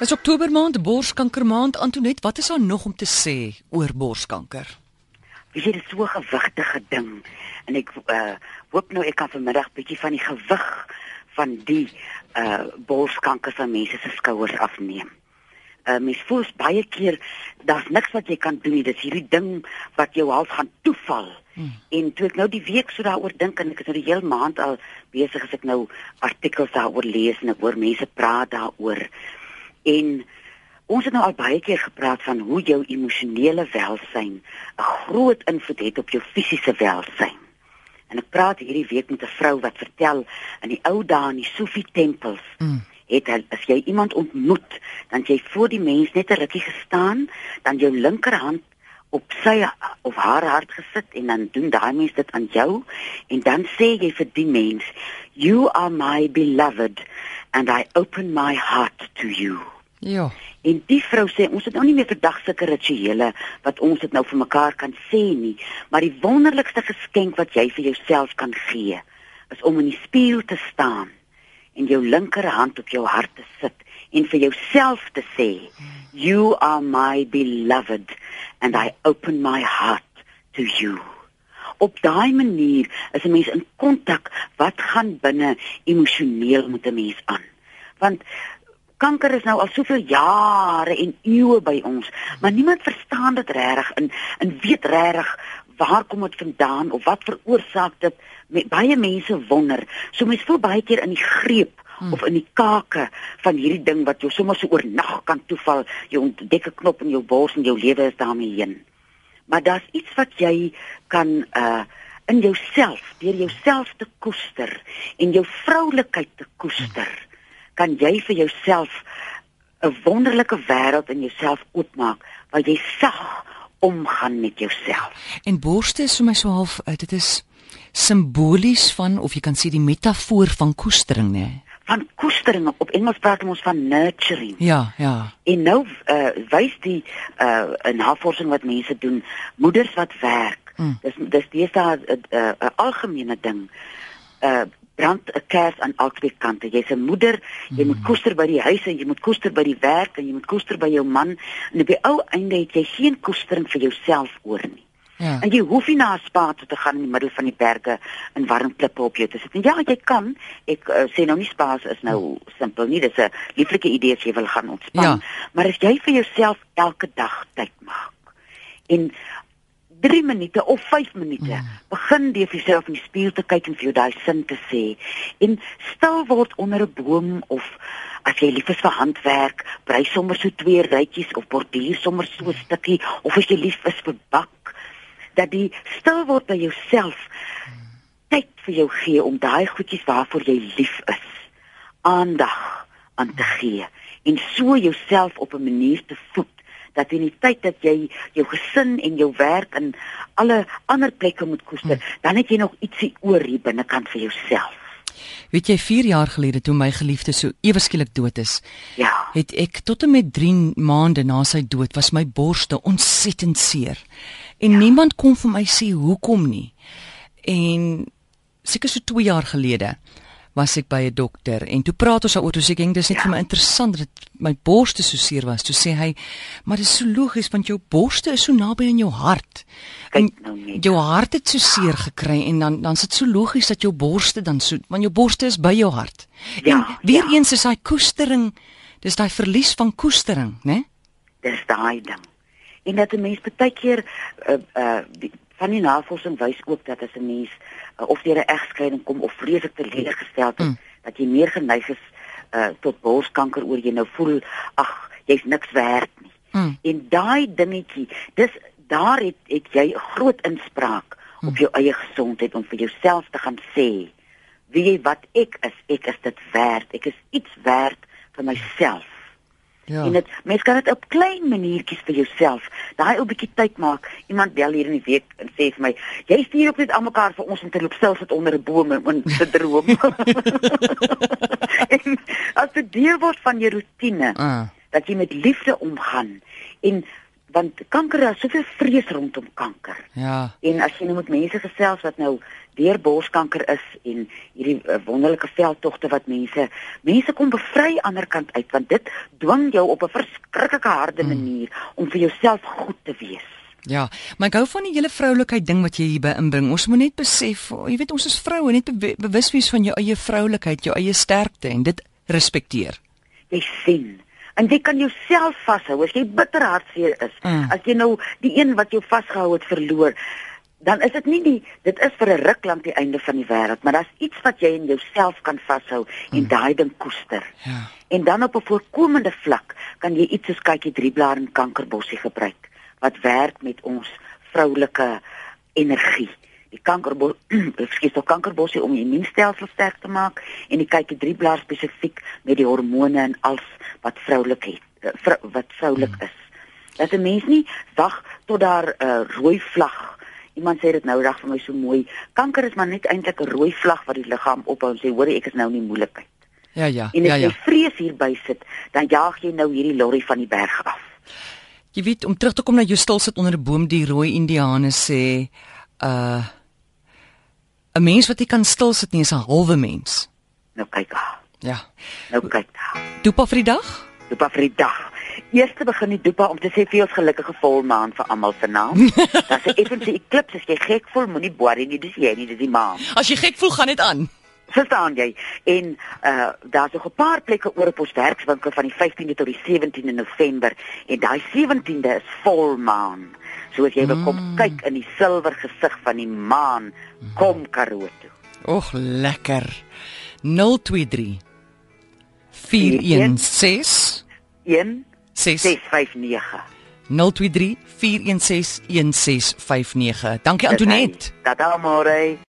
Dis Oktober maand, borskanker maand. Antonet, wat is daar nog om te sê oor borskanker? Weet jy, dit is so 'n gewigtige ding en ek uh hoop nou ek kan vanmiddag bietjie van die gewig van die uh borskanker van mense se skouers afneem. Uh mens voel baie keer daar's niks wat jy kan doen nie. Dis hierdie ding wat jou half gaan toeval. Hmm. En toe ek nou die week so daaroor dink en ek is nou die hele maand al besig as ek nou artikels daaroor lees en ek hoor mense praat daaroor. En ons het nou al baie keer gepraat van hoe jou emosionele welsyn 'n groot invloed het op jou fisiese welsyn. En ek praat hierdie week met 'n vrou wat vertel in die ou dae in die Sufi tempels mm. het hy as jy iemand ontmoet, dan jy voor die mens net 'n rukkie gestaan, dan jou linkerhand op sy of haar hart gesit en dan doen daai mens dit aan jou en dan sê jy vir die mens you are my beloved and I open my heart to you. Ja. En die vrou sê ons het nou nie meer vandag sulke rituele wat ons dit nou vir mekaar kan sê nie, maar die wonderlikste geskenk wat jy vir jouself kan gee is om in die spieël te staan en jou linkerhand op jou hart te sit en vir jouself te sê you are my beloved and I open my heart to you op daai manier is 'n mens in kontak wat gaan binne emosioneel met 'n mens aan. Want kanker is nou al soveel jare en eeue by ons, maar niemand verstaan dit regtig en en weet regtig waar kom dit vandaan of wat veroorsaak dit? Met baie mense wonder. So mense voel baie keer in die greep hmm. of in die kake van hierdie ding wat jou sommer so oornag kan toeval. Jy ontdek 'n knop in jou bors en jou lewe is daarmee heen maar daar's iets wat jy kan uh in jouself, deur jouself te koester en jou vroulikheid te koester, kan jy vir jouself 'n wonderlike wêreld in jouself oopmaak waar jy sag omgaan met jouself. En borste is vir my so half uh, dit is simbolies van of jy kan sê die metafoor van koestering? Nee? van koestering op Engels praat ons van nurturing. Ja, ja. En nou uh wys die uh 'n navorsing wat mense doen, moeders wat werk. Mm. Dis dis dis 'n uh, 'n uh, algemene ding. Uh brand 'n kers aan albei kante. Jy's 'n moeder, jy mm. moet koester by die huis en jy moet koester by die werk en jy moet koester by jou man en op die ou einde het jy geen koestering vir jouself oor nie. Ja. En jy hoef nie na 'n spa toe te gaan in die middel van die berge in warm klippe op jou te sit. En ja, jy kan. Ek uh, sê nou nie spa is nou simpel nie. Dis 'n lieflike idee as jy wil gaan ontspan. Ja. Maar as jy vir jouself elke dag tyd maak en 3 minute of 5 minute mm. begin jy vir jouself in die spieël te kyk en vir jou daai sin te sê en stil word onder 'n boom of as jy lief is vir handwerk, brei sommer so twee rytjies of borduur sommer so 'n stukkie of as jy lief is vir bak dat die stil word by jouself tyd vir jou gee om daai goedjies waarvoor jy lief is aandag aan te gee en so jouself op 'n manier te voed dat in die tyd dat jy jou gesin en jou werk en alle ander plekke moet koester, hmm. dan het jy nog ietsie oor hier binnekant vir jouself. Weet jy 4 jaar gelede toe my geliefde so ewe skielik dood is, ja, het ek tot en met 3 maande na sy dood was my borste ontsettend seer. En ja. niemand kon vir my sê hoekom nie. En seker so 2 jaar gelede was ek by 'n dokter en toe praat ons daaroor, toe sê ek dis net ja. vir my interessant dat my borste so seer was. Toe sê hy, maar dit is so logies want jou borste is so naby aan jou hart. En nou jou hart het so seer gekry en dan dan is dit so logies dat jou borste dan so want jou borste is by jou hart. Ja, en weer ja. eens is daai koestering, dis daai verlies van koestering, né? Dis daai ding en dat 'n mens baie keer uh, uh die, van die navorsing wys ook dat as 'n mens uh, of deur 'n egskeiding kom of vreeslik te lede gestel het mm. dat jy meer geneig is uh tot borskanker oor jy nou voel ag jy's niks werd nie. Mm. En daai dingetjie, dis daar het, het jy groot inspraak mm. op jou eie gesondheid om vir jouself te gaan sê wie jy wat ek is, ek is dit werd. Ek is iets werd vir myself. Ja. En dit mens kan dit op klein maniertjies vir jouself. Daai ou bietjie tyd maak. Iemand bel hier in die week en sê vir my, "Jy stuur ook net almekaar vir ons om te loop stil sit onder 'n boom en te droom." en as dit deel word van jou rotine, uh. dat jy met liefde omgaan en want kanker is soveel vrees rondom kanker. Ja. En as jy nou met mense gesels wat nou deur borskanker is en hierdie uh, wonderlike veldtogte wat mense mense kom bevry aan die ander kant uit want dit dwing jou op 'n verskriklike harde manier mm. om vir jouself goed te wees. Ja, maar ek hou van die hele vroulikheid ding wat jy hier by inbring. Ons moet net besef, jy weet ons is vroue, net be bewus wees van jou eie vroulikheid, jou eie sterkte en dit respekteer. Jy sien En jy kan jouself vashou as jy bitter hartseer is. Mm. As jy nou die een wat jou vasgehou het verloor, dan is dit nie die dit is vir 'n ruk lank die einde van die wêreld, maar daar's iets wat jy in jouself kan vashou en mm. daai ding koester. Ja. En dan op 'n voorkomende vlak kan jy iets soos kykie drieblaar en kankerbossie gebruik wat werk met ons vroulike energie. Die kankerbos, ekskuus, die kankerbossie om die immuunstelsel sterk te maak en die kykie drieblaar spesifiek met die hormone en als wat vroulik het, eh, vrou, wat vroulik mm. is. Dat 'n mens nie wag tot daar 'n uh, rooi vlag Iemand sê dit nou reg vir my so mooi. Kanker is maar net eintlik 'n rooi vlag wat die liggaam ophou en sê hoor ek is nou in die moeilikheid. Ja ja. En as ja, jy ja. vrees hierby sit, dan jaag jy nou hierdie lorry van die berg af. Jy weet om terug te kom na jou stil sit onder 'n boom die rooi indiane sê uh 'n mens wat jy kan stil sit nie is 'n halwe mens. Nou kyk daar. Ja. Nou kyk daar. Dopa vir die dag? Dopa vir die dag. Eerste begin die dopa om te sê vir ons gelukkige volmaan vir almal vanaand. Dat se effense eklips as jy gek voel, moenie worry nie, dis jy nie, dis die maan. As jy gek voel, gaan dit aan. Verstaan jy? En uh daar's nog 'n paar plekke oor op ons werkswinkel van die 15de tot die 17de November en daai 17de is volmaan. So as jy wil kom mm. kyk in die silwer gesig van die maan, kom Karoo toe. Och lekker. 023 416 1 659 023 416 1659. Dankie Antoinette. Tata môre.